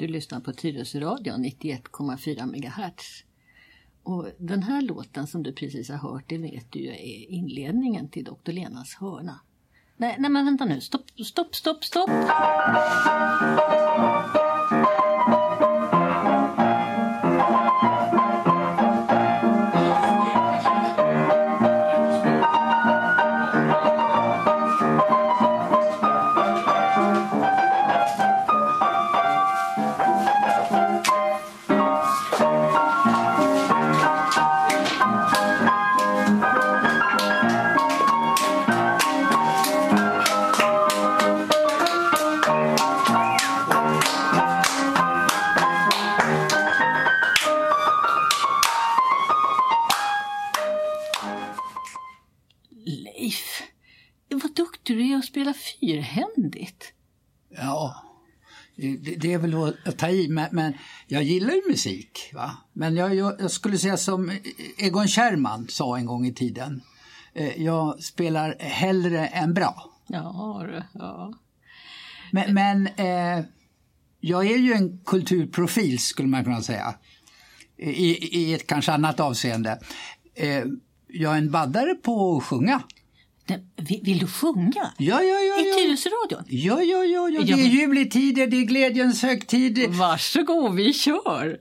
Du lyssnar på Tyresöradion 91,4 MHz. Och den här låten som du precis har hört, det vet du ju är inledningen till Dr. Lenas hörna. Nej, nej men vänta nu, stopp, stopp, stopp, stopp! Väl att ta i, men, men jag gillar ju musik. Va? Men jag, jag, jag skulle säga som Egon Kärrman sa en gång i tiden. Eh, jag spelar hellre än bra. Ja, ja. Men, men eh, jag är ju en kulturprofil skulle man kunna säga. I, i ett kanske annat avseende. Eh, jag är en baddare på att sjunga. Vill, du sjunga? Ja, ja, ja. I. Tyresöradion? Ja, ja, ja, ja. Det är men- juletider, det är glädjens högtid. Varsågod, vi kör!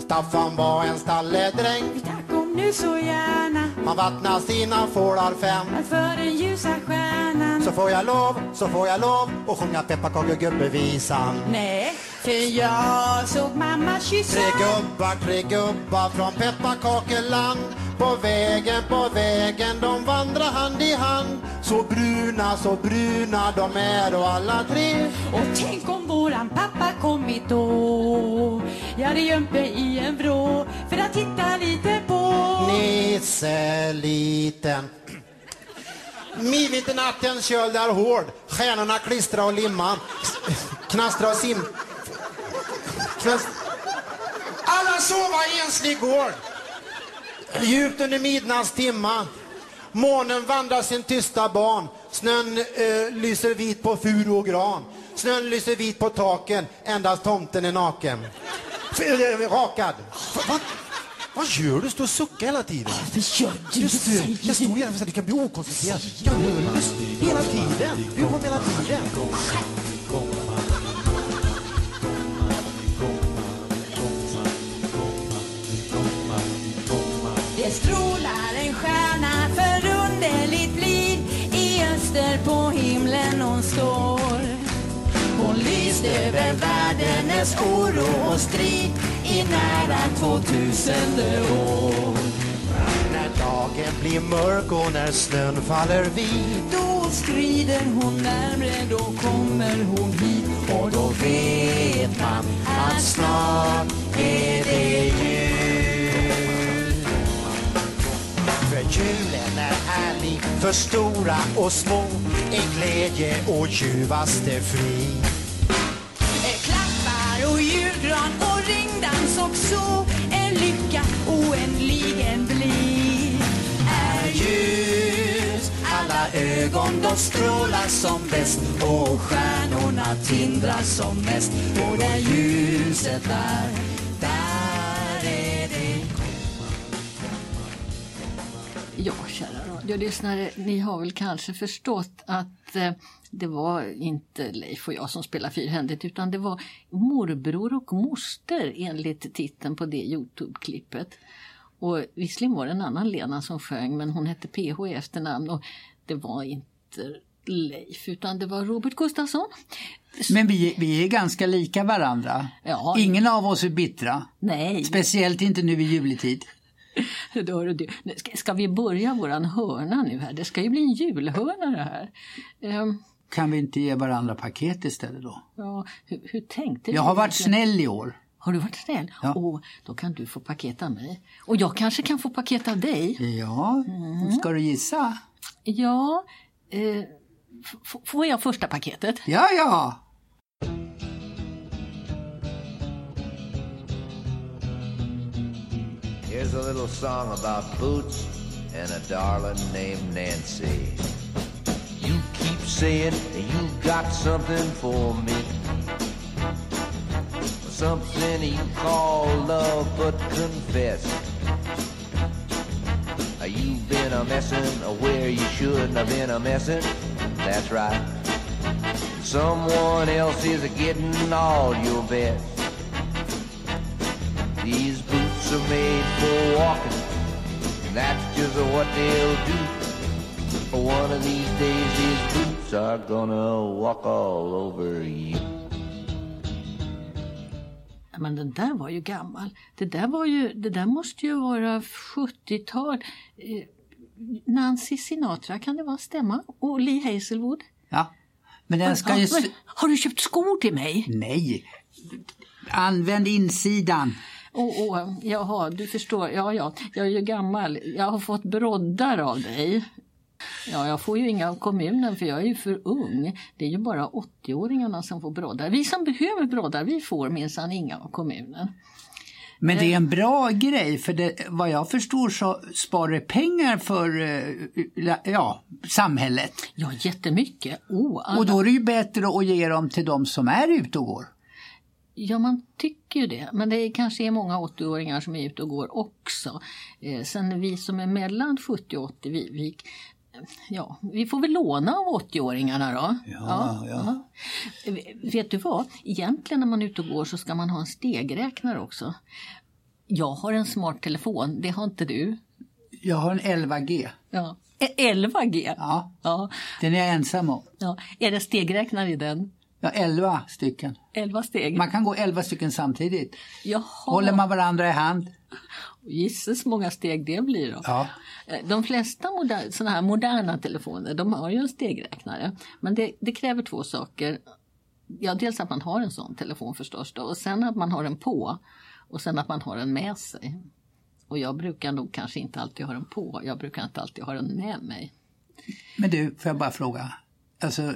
Staffan var en stalledräng Tack om nu så gärna Han vattnar sina fålar fem för den ljusa stjärnan. Så får jag lov, så får jag lov och sjunga pepparkakegubbevisan Nej, för jag såg mamma kyssa. Tre gubbar, tre gubbar från pepparkakeland På vägen, på vägen, de vandrar hand i hand. Så bruna, så bruna de är och alla tre. Och tänk om våran pappa kommit då. Jag hade gömt mig i en vrå. För att titta lite på. Nisse liten Midvinternattens köld är hård. Stjärnorna klistra och limma Knastra och sim Knast... Alla sova i enslig gård Djupt under midnattstimma Månen vandrar sin tysta ban Snön eh, lyser vit på furu och gran Snön lyser vit på taken Endast tomten är naken F- eh, Rakad Va- vad gör du? Står och suckar hela tiden. Varför gör du Just det, jag stod gärna för att du kan bli okoncentrerad. Hela tiden. Du kommer hela tiden. Himlen hon står. Hon lyste över världens oro och strid i nära tvåtusende år. När dagen blir mörk och när snön faller vit Då skrider hon närmre, då kommer hon hit och då vet man att snart är det jul. För julen för stora och små är glädje och ljuvaste fri. Klappar och julgran och ringdans också En lycka oändligen blir Är ljus Alla ögon de strålar som bäst Och stjärnorna tindrar som mest. Och där ljuset är kära radiolyssnare, ni har väl kanske förstått att eh, det var inte Leif och jag som spelade fyrhändigt utan det var morbror och moster enligt titeln på det Youtube-klippet. Och visserligen var det en annan Lena som sjöng men hon hette PH i efternamn och det var inte Leif utan det var Robert Gustafsson. Men vi, vi är ganska lika varandra. Ja. Ingen av oss är bittra. Nej, Speciellt inte nu i juletid. hör du. Ska, vi börja våran hörna nu här? Det ska ju bli en julhörna det här. Ehm, Kan vi inte ge varandra paket istället då? ja, hur, hur tänkte Jag har varit snäll i år. Har du varit snäll? Ja. Åh, då kan du få paket av mig. Och jag kanske kan få paket av dig. Ja, ska du gissa? Ja, eh, får jag första paketet? Ja, ja. Here's a little song about Boots and a darling named Nancy. You keep saying you got something for me. Something you call love, but confess. You've been a messin' where you shouldn't have been a messin'. That's right. Someone else is getting all your best. These boots are made for walking, and that's just what they'll do. One of these days, these boots are gonna walk all over you. Men den där var ju gammal. Det där, var ju, det där måste ju vara 70-tal. Eh, Nancy Sinatra, kan det vara stämma? Och Lee Hazelwood? Ja. Men den ska ju... Har du köpt skor till mig? Nej! Använd insidan. Åh, åh, jaha, du förstår. Ja, ja, jag är ju gammal. Jag har fått broddar av dig. Ja, jag får ju inga av kommunen för jag är ju för ung. Det är ju bara 80-åringarna som får broddar. Vi som behöver broddar, vi får minsann inga av kommunen. Men det är en bra grej för det, vad jag förstår så sparar det pengar för eh, ja, samhället. Ja, jättemycket. Oh, alla... Och då är det ju bättre att ge dem till de som är ute och går. Ja, man tycker ju det. Men det är kanske är många 80-åringar som är ute och går också. Eh, sen vi som är mellan 70 och 80, vi, vi, ja, vi får väl låna av 80-åringarna då. Ja, ja. ja. Vet du vad? Egentligen när man är ute och går så ska man ha en stegräknare också. Jag har en smart telefon, det har inte du. Jag har en 11G. Ja. Eh, 11G? Ja, Ja. den är jag ensam om. ja. Är det stegräknare i den? Ja, 11 stycken. 11 steg? Man kan gå 11 stycken samtidigt. Jaha. Håller man varandra i hand. Gisses många steg det blir då. Ja. Eh, De flesta moder- såna här moderna telefoner de har ju en stegräknare. Men det, det kräver två saker. Ja, dels att man har en sån telefon förstås då, och sen att man har den på och sen att man har den med sig. Och jag brukar nog kanske inte alltid ha den på, jag brukar inte alltid ha den med mig. Men du, får jag bara fråga. Alltså,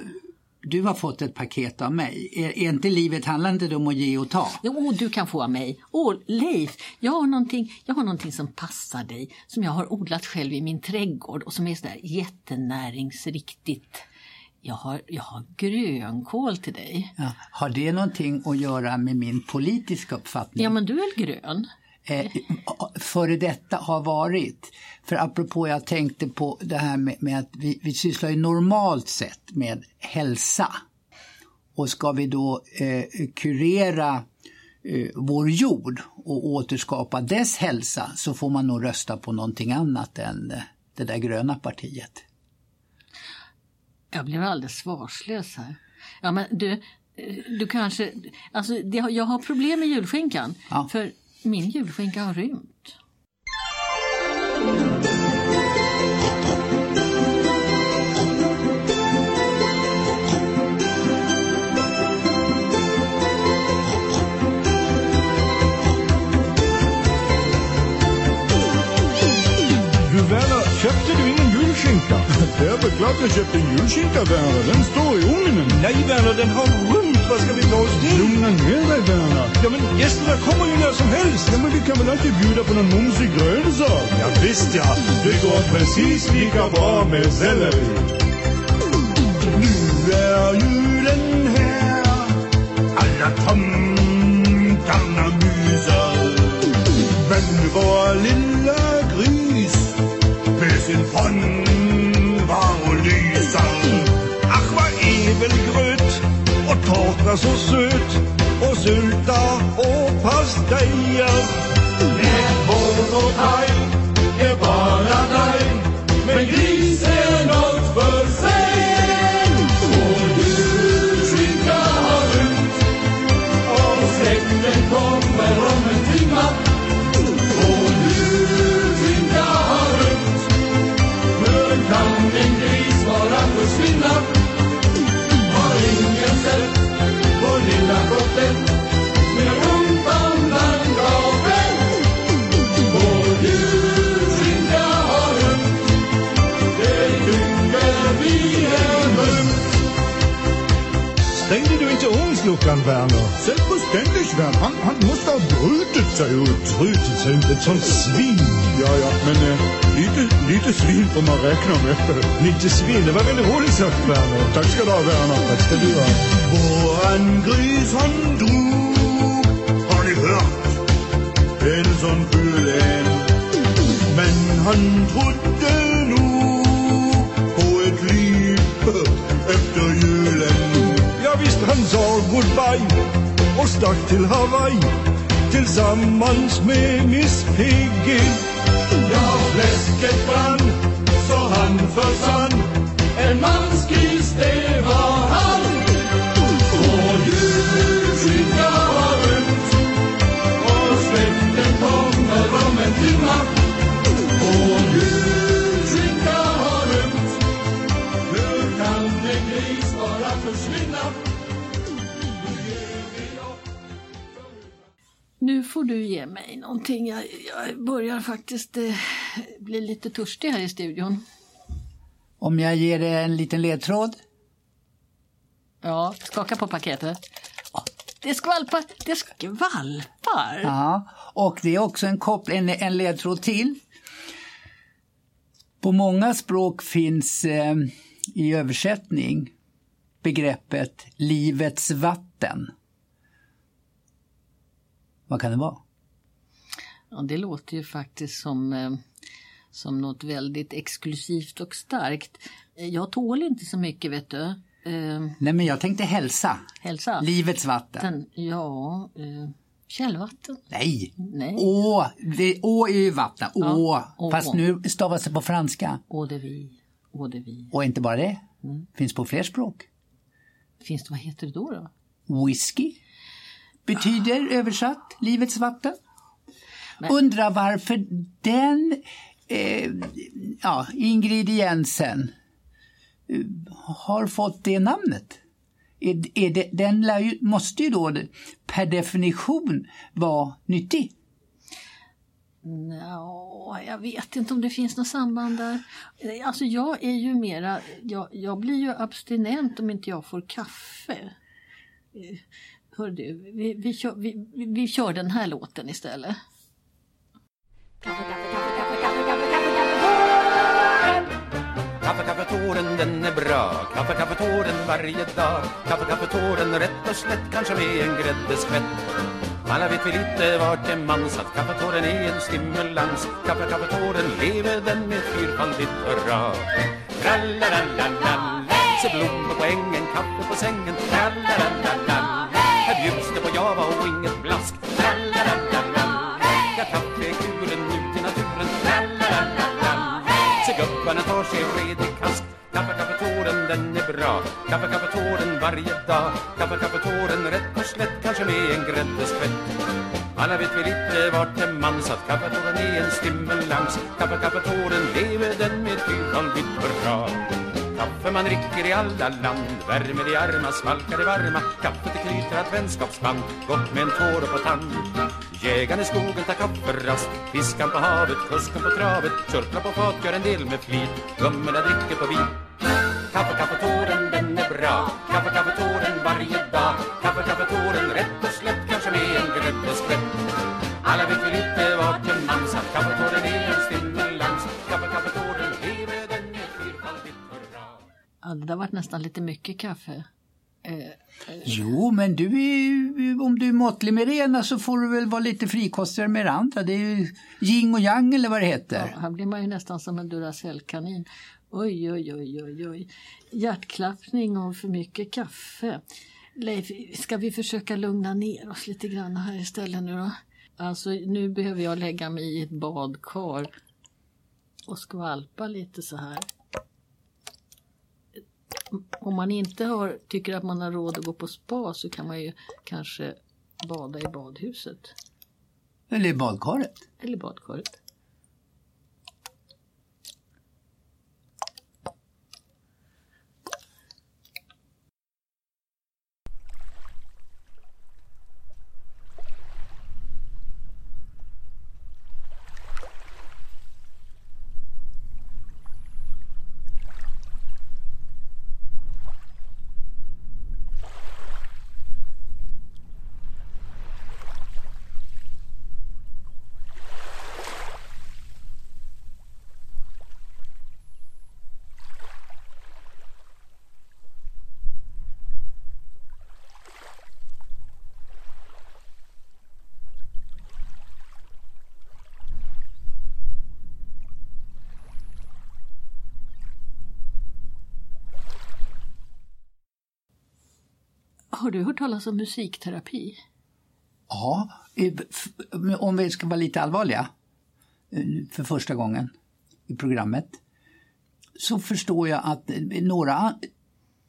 du har fått ett paket av mig. Är, är inte livet, handlar inte det om att ge och ta? Jo, du kan få av mig. Åh, Leif, jag har, någonting, jag har någonting som passar dig, som jag har odlat själv i min trädgård och som är sådär jättenäringsriktigt. Jag har, jag har grönkål till dig. Ja. Har det någonting att göra med min politiska uppfattning? Ja, men du är väl grön? Eh, före detta har varit. För apropå jag tänkte på det här med, med att vi, vi sysslar ju normalt sett med hälsa. Och ska vi då eh, kurera eh, vår jord och återskapa dess hälsa så får man nog rösta på någonting annat än eh, det där gröna partiet. Jag blev alldeles svarslös här. Ja, men du, eh, du kanske... Alltså, det, jag har problem med julskinkan. Ja. För min julskinka har rymt. Jag köpte en julskinka Werner, den står i ugnen. Nej Werner, den har rymt. Vad ska vi ta oss till? Lugna ner dig Werner. Ja men gästerna kommer ju när som helst. Ja men vi kan väl alltid bjuda på någon mumsig grönsak? Ja visst ja, det går precis lika bra med selleri. Nu är julen Bara så söt och sylta och pasteja Med korn och kaj Luckan Werner. Selbstverständlich, Werner. Han, han måste ha brutit sig ut. Brutit sig ut? Ett sånt svin. Ja, ja, men eh, lite, lite svin får man räkna med. Lite svin, det var väldigt roligt sagt, Werner. Tack ska du ha, Werner. Tack ska du ha. Våran gris han drog, har ni hört? En sån fulen. Men han trodde goodbye och stack till Hawaii tillsammans med Miss Piggy. Ja, fläsket brann så han försvann. En manskis, det var han. Får du ge mig någonting. Jag, jag börjar faktiskt eh, bli lite törstig här i studion. Om jag ger dig en liten ledtråd? Ja, skaka på paketet. Det skvalpar, det skvalpar. Ja, och det är också en, koppl- en, en ledtråd till. På många språk finns eh, i översättning begreppet livets vatten. Vad kan det vara? Ja, det låter ju faktiskt som, eh, som något väldigt exklusivt och starkt. Eh, Jag tål inte så mycket, vet du. Eh, Nej, men jag tänkte hälsa. hälsa. Livets vatten. Den, ja, eh, källvatten. Nej. Nej. Å, det, å är ju vatten. Å. Ja, å. Fast nu stavas det på franska. Eau de vie. Eau de vie. Och inte bara det. Mm. Finns på fler språk. Finns det, vad heter det då? då? Whisky betyder översatt livets vatten. Men- Undrar varför den eh, ja, ingrediensen eh, har fått det namnet. Är, är det, den ju, måste ju då per definition vara nyttig. Nå, jag vet inte om det finns något samband där. Eh, Alltså jag är ju mera, jag, jag blir ju abstinent om inte jag får kaffe. Hör du, vi, vi, kör, vi, vi- kör den här låten istället. Kaffe, kaffetåren den är bra. Kaffe, kaffetåren varje dag. Kaffe, kaffetåren rätt och slätt Kanske med en gräddeskvätt. Alla vet vi lite vart är mans Att kaffetåren är en stimulans. Kaffe, kaffetåren lever den med fyrfaldigt hurra. Tralalalalala. Se blommor på ängen, kaffe på sängen. Tralalalalala. Här det på java och inget blask. Tralalalalala Ja, kaffe är kuren ut i naturen. Tralalalalala Se gubbarna tar sig redig kask. Kaffe, kaffetåren, den är bra. Kaffe, kaffetåren varje dag. Kaffe, kaffetåren rätt och slätt Kanske med en gräddeskvätt alla vet vi lite vart är mans att kaffetåren är en stimulans. Kaffe, kaffetåren lever den man dricker i alla land. Värmer i armar, svalkar i varma. Kaffet det knyter ett vänskapsband. Gott med en tår på tand. Jägaren i skogen tar kafferast Fiskan på havet, kusken på travet. Körtlar på fat, gör en del med flit. Gummorna dricker på vin. Kaffe, kaffetåren, den är bra. Kaffe, kaffetåren varje dag. Kaffe, kaffetåren, rätt och slätt Kanske med en gräddeskvätt Alla vet vi lite vart en mans Att kaffetåren är en stimulans Ja, det har varit nästan lite mycket kaffe. Jo, men du är, om du är måttlig med det ena så får du väl vara lite frikostigare med det andra. Det är ju yin och yang eller vad det heter. Här blir man ju nästan som en Duracellkanin. Oj, oj, oj, oj, oj. Hjärtklappning och för mycket kaffe. Leif, ska vi försöka lugna ner oss lite grann här istället nu då? Alltså, nu behöver jag lägga mig i ett badkar och skvalpa lite så här. Om man inte har, tycker att man har råd att gå på spa så kan man ju kanske bada i badhuset Eller i badkaret. eller badkaret. Har du hört talas om musikterapi? Ja, om vi ska vara lite allvarliga eh, för första gången i programmet så förstår jag att eh, några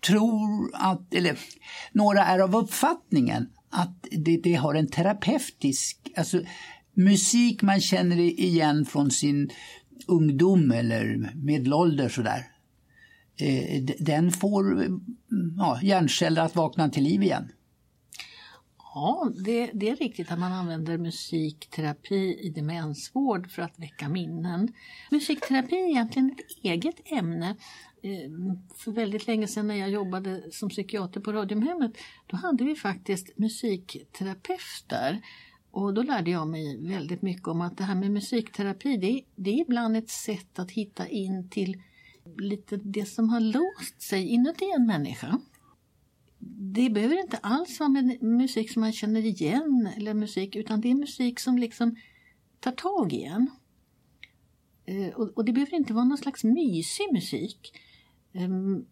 tror att, eller några är av uppfattningen att det, det har en terapeutisk, alltså musik man känner igen från sin ungdom eller medelålder sådär. Eh, den får mm, ja, hjärnceller att vakna till liv igen. Ja, det, det är riktigt att man använder musikterapi i demensvård för att väcka minnen. Musikterapi är egentligen ett eget ämne. Eh, för väldigt länge sedan när jag jobbade som psykiater på Radiumhemmet då hade vi faktiskt musikterapeuter. Och då lärde jag mig väldigt mycket om att det här med musikterapi det, det är ibland ett sätt att hitta in till lite det som har låst sig inuti en människa det behöver inte alls vara med musik som man känner igen eller musik utan det är musik som liksom tar tag i en. Eh, och, det behöver inte vara någon slags mysig musik. Ehm,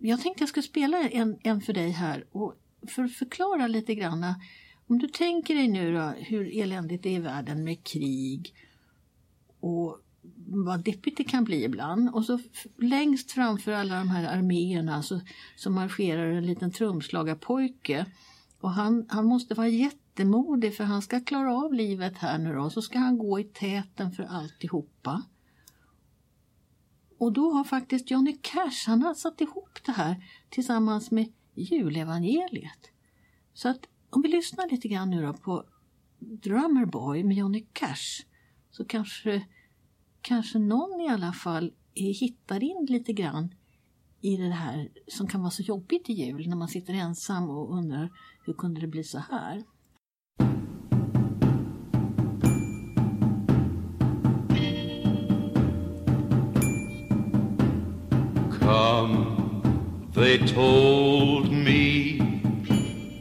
jag tänkte jag skulle spela en, en för dig här och för att förklara lite grann. Om du tänker dig nu då hur eländigt det är i världen med krig och vad deppigt det kan bli ibland. Och så längst framför alla de här arméerna så, så marscherar en liten trumslagarpojke. Och han, han måste vara jättemodig för han ska klara av livet här nu då. Så ska han gå i täten för alltihopa. Och då har faktiskt Johnny Cash, han har satt ihop det här tillsammans med julevangeliet. Så att om vi lyssnar lite grann nu då på Drummer Boy med Johnny Cash så kanske, kanske någon i alla fall hittar in lite grann i det här som kan vara så jobbigt i jul när man sitter ensam och undrar hur kunde det bli så här? Come, they told me,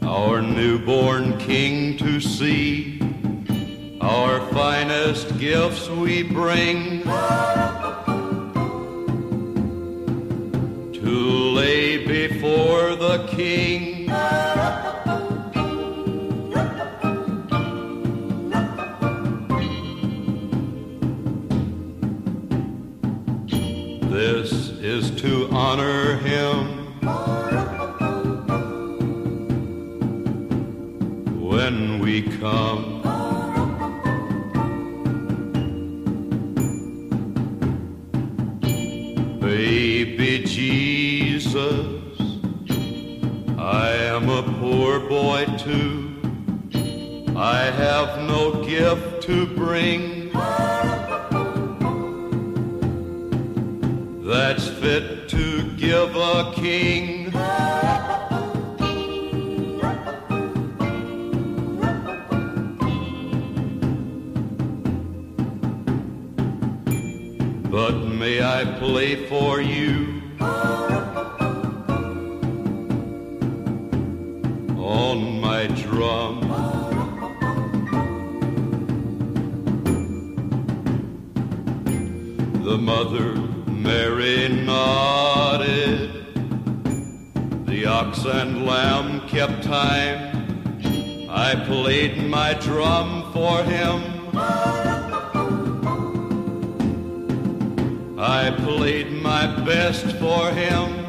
our newborn king to see. Our finest gifts we bring to lay before the king. This is to honor him. When we come, Jesus, I am a poor boy too. I have no gift to bring. that's fit to give a king. And lamb kept time. I played my drum for him. I played my best for him.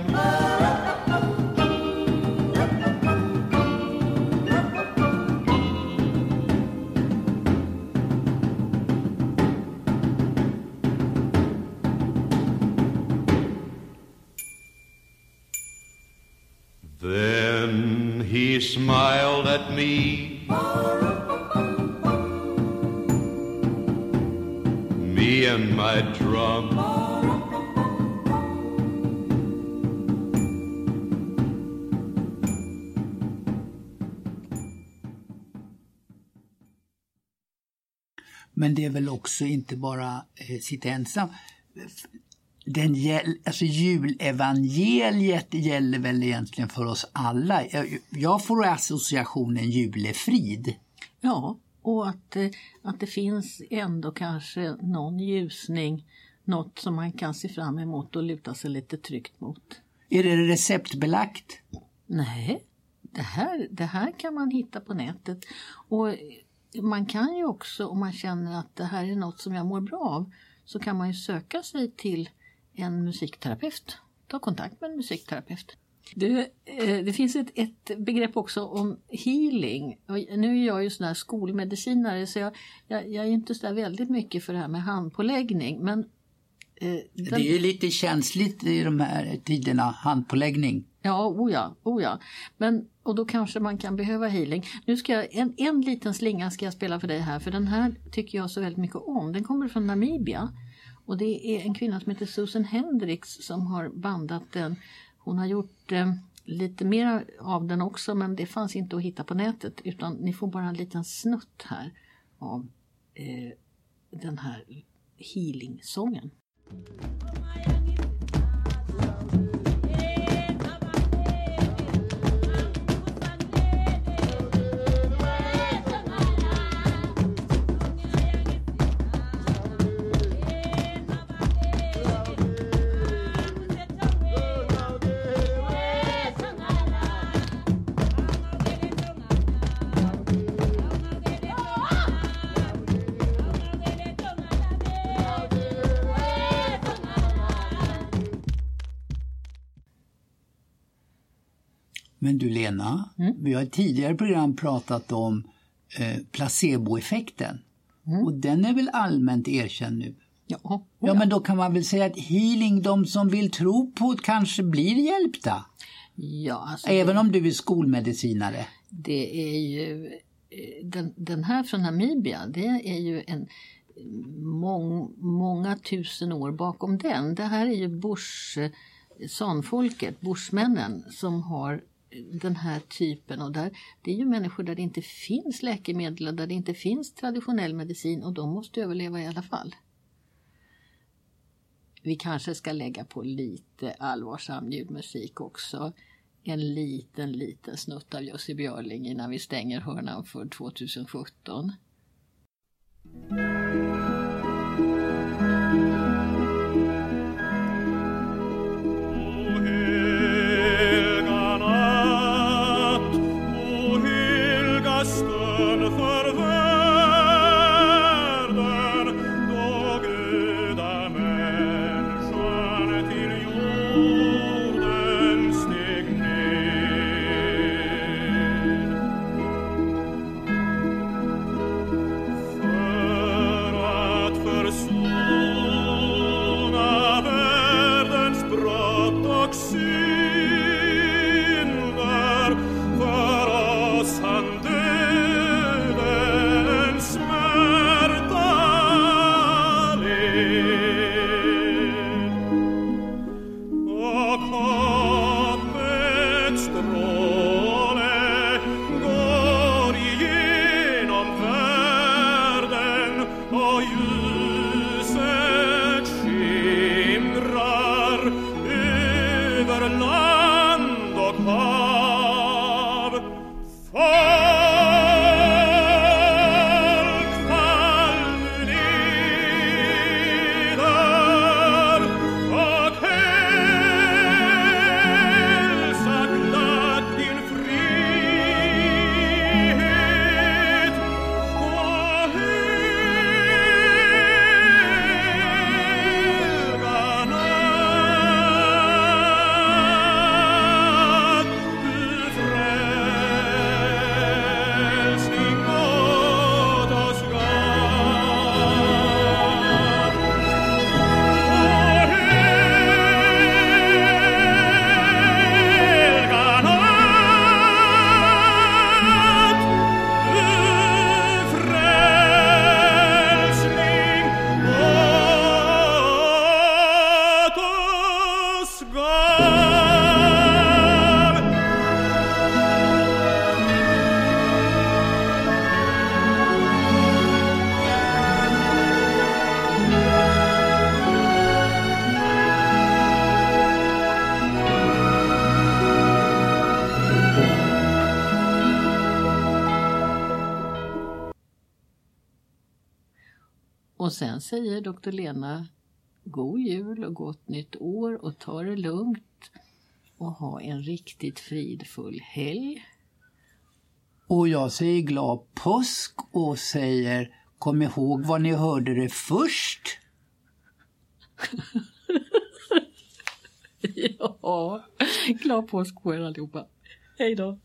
At me. Me and my drum. Men det är väl också inte bara eh, sitta ensam. Den gäll, alltså julevangeliet gäller väl egentligen för oss alla. Jag, får associationen julefrid. Ja, och att, eh, att det finns ändå kanske någon ljusning, något som man kan se fram emot och luta sig lite tryggt mot. Är det receptbelagt? Nej, det här, det här kan man hitta på nätet. Och man kan ju också om man känner att det här är något som jag mår bra av så kan man ju söka sig till en musikterapeut. Ta kontakt med en musikterapeut. Du, eh, det finns ett, ett begrepp också om healing. Och nu är jag ju sån här skolmedicinare så jag, jag, jag är inte så där väldigt mycket för det här med handpåläggning. Men, eh, den... Det är ju lite känsligt i de här tiderna, handpåläggning. Ja, oh ja, oh ja. Men, och då kanske man kan behöva healing. Nu ska jag, en, en liten slinga ska jag spela för dig här för den här tycker jag så väldigt mycket om. Den kommer från Namibia. Och det är en kvinna som heter Susan Hendricks som har bandat den. Hon har gjort eh, lite mer av den också men det fanns inte att hitta på nätet utan ni får bara en liten snutt här av eh, den här healing-sången. Oh Men du Lena, Mm. vi har i tidigare program pratat om eh, placeboeffekten. Mm. Och den är väl allmänt erkänd nu? Ja, Ja, men då kan man väl säga att healing, de som vill tro på det kanske blir hjälpta? ja alltså, Även om du är skolmedicinare? Det är ju eh, den, den här från Namibia, det är ju en mång, många tusen år bakom den. Det här är ju bush, eh, sanfolket, bushmännen som har den här typen och där, det är ju människor där det inte finns läkemedel och där det inte finns traditionell medicin och de måste överleva i alla fall. Vi kanske ska lägga på lite allvarsam ljudmusik också. En liten, liten snutt av Jussi Björling innan vi stänger hörnan för 2017. Sen säger doktor Lena God jul och gott nytt år och ta det lugnt och ha en riktigt fridfull helg. Och jag säger glad påsk och säger kom ihåg var ni hörde det först. Ja, glad påsk på er allihopa. Hej då.